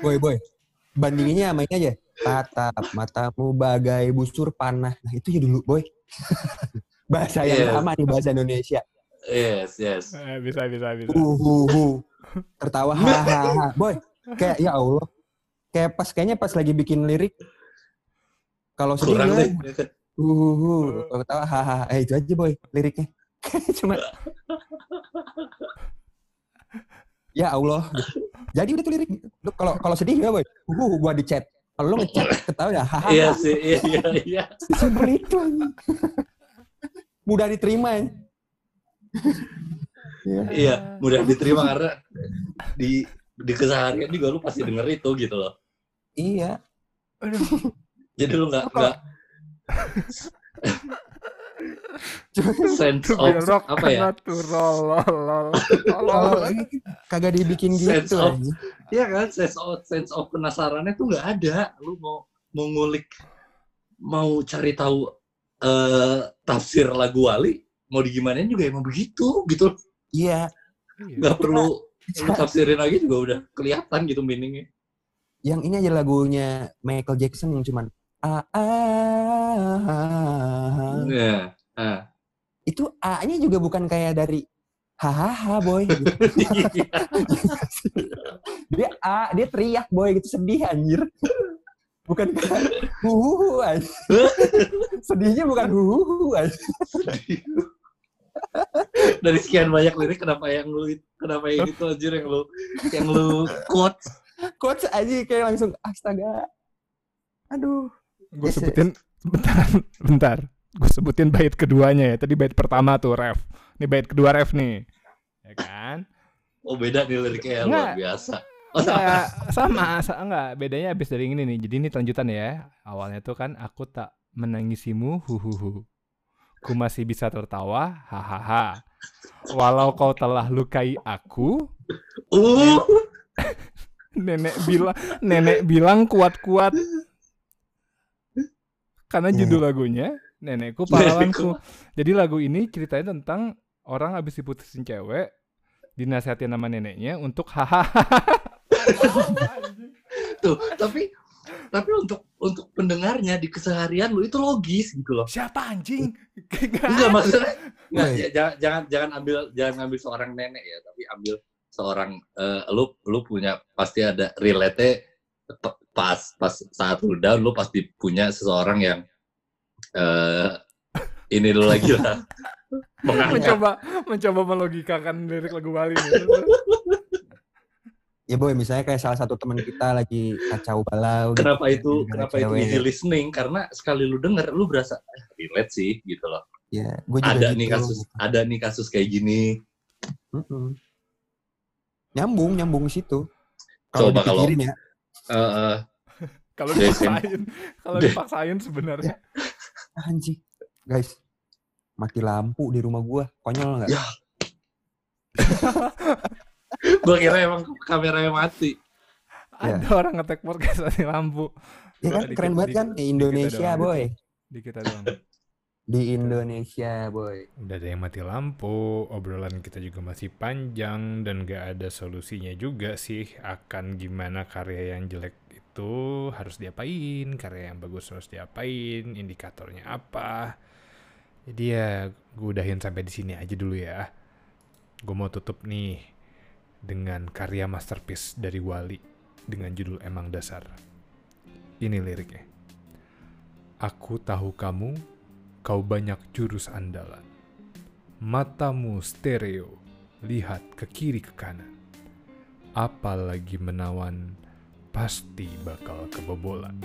Boy, boy. Bandinginnya sama ini aja. Tatap matamu bagai busur panah. Nah, itu ya dulu, boy. [laughs] bahasa yang Yes. sama nih, bahasa Indonesia. Yes, yes. Eh, bisa bisa bisa Uh, uh, uh. Tertawa hahaha. Boy, kayak ya Allah. Kayak pas kayaknya pas lagi bikin lirik kalau sedih Kurang deh. Uh, uh, uh. Kalau ketawa hahaha. Eh itu aja boy liriknya. [laughs] Cuma Ya Allah. Jadi udah tuh lirik. Lu kalau kalau sedih ya boy. Uh, gua di chat. Kalau lu ngechat ketawa ya hahaha. Iya sih, iya, iya, iya. Simpel itu. Mudah diterima ya. Iya. Iya, mudah diterima karena di di keseharian juga lu pasti denger itu gitu loh. Iya. Jadi lu nggak nggak sense of apa ya? roll lol, lol, kagak dibikin Sense gitu. of-. Iya kan, sense of sense of penasarannya tuh nggak ada. Lu mau mau ngulik, mau cari tahu eh tafsir lagu Wali, mau digimanain juga emang begitu gitu. Iya. Iya. Nggak perlu lu tafsirin lagi juga udah kelihatan gitu meaningnya. Yang ini aja lagunya Michael Jackson yang cuman Iya. Itu A-nya juga bukan kayak dari hahaha boy gitu. [laughs] [laughs] Dia A dia teriak boy gitu sedih anjir bukan huhuhu anjir. [laughs] sedihnya bukan huhuhu anjir. Dari sekian banyak lirik kenapa yang lu kenapa yang itu anjir yang lu yang lu quote coach aja kayak langsung astaga aduh Gue sebutin [laughs] bentar, bentar. Gue sebutin bait keduanya ya. Tadi bait pertama tuh ref. Ini bait kedua ref nih. Ya kan? oh beda nih liriknya ya, luar biasa. Oh, [laughs] sama. Enggak, sama, sa- enggak. Bedanya abis dari ini nih. Jadi ini lanjutan ya. Awalnya tuh kan aku tak menangisimu, huhuhu. Ku masih bisa tertawa, hahaha. Walau kau telah lukai aku, Uh, [laughs] nenek bilang nenek bilang kuat-kuat. Karena judul lagunya nenekku pahlawanku. Jadi lagu ini ceritanya tentang orang habis diputusin cewek dinasihatin sama neneknya untuk hahaha. [laughs] tuh, tapi tapi untuk untuk pendengarnya di keseharian lu itu logis gitu loh. Siapa anjing? Enggak maksudnya enggak, ya, jangan jangan jangan ambil jangan ambil seorang nenek ya, tapi ambil seorang eh, lu lu punya pasti ada relate pas pas saat lu down lu pasti punya seseorang yang eh ini lu lagi lah mencoba mencoba melogikakan lirik lagu Bali nih. ya boy misalnya kayak salah satu teman kita lagi kacau balau gitu, kenapa itu gara-gara kenapa itu cewek. easy listening karena sekali lu denger lu berasa eh, relate sih gitu loh ya gue juga ada gitu. nih kasus ada nih kasus kayak gini Mm-mm. nyambung nyambung situ kalau Coba kalau- ya Eh, eh, [laughs] Kalau Jason. dipaksain, kalau dipaksain sebenarnya. [laughs] anjing guys mati lampu di rumah gua konyol nggak Ya. [laughs] Gue kira emang kameranya mati. Ya. Ada orang ngetek podcast mati lampu. Ya kan Dikit- keren banget dikit- kan di Indonesia doang. boy. Di kita doang. Di Indonesia boy. Udah ada yang mati lampu, obrolan kita juga masih panjang dan gak ada solusinya juga sih akan gimana karya yang jelek itu harus diapain, karya yang bagus harus diapain, indikatornya apa. Jadi ya gue udahin sampai di sini aja dulu ya. Gue mau tutup nih dengan karya masterpiece dari Wali dengan judul Emang Dasar. Ini liriknya. Aku tahu kamu kau banyak jurus andalan. Matamu stereo, lihat ke kiri ke kanan. Apalagi menawan, pasti bakal kebobolan.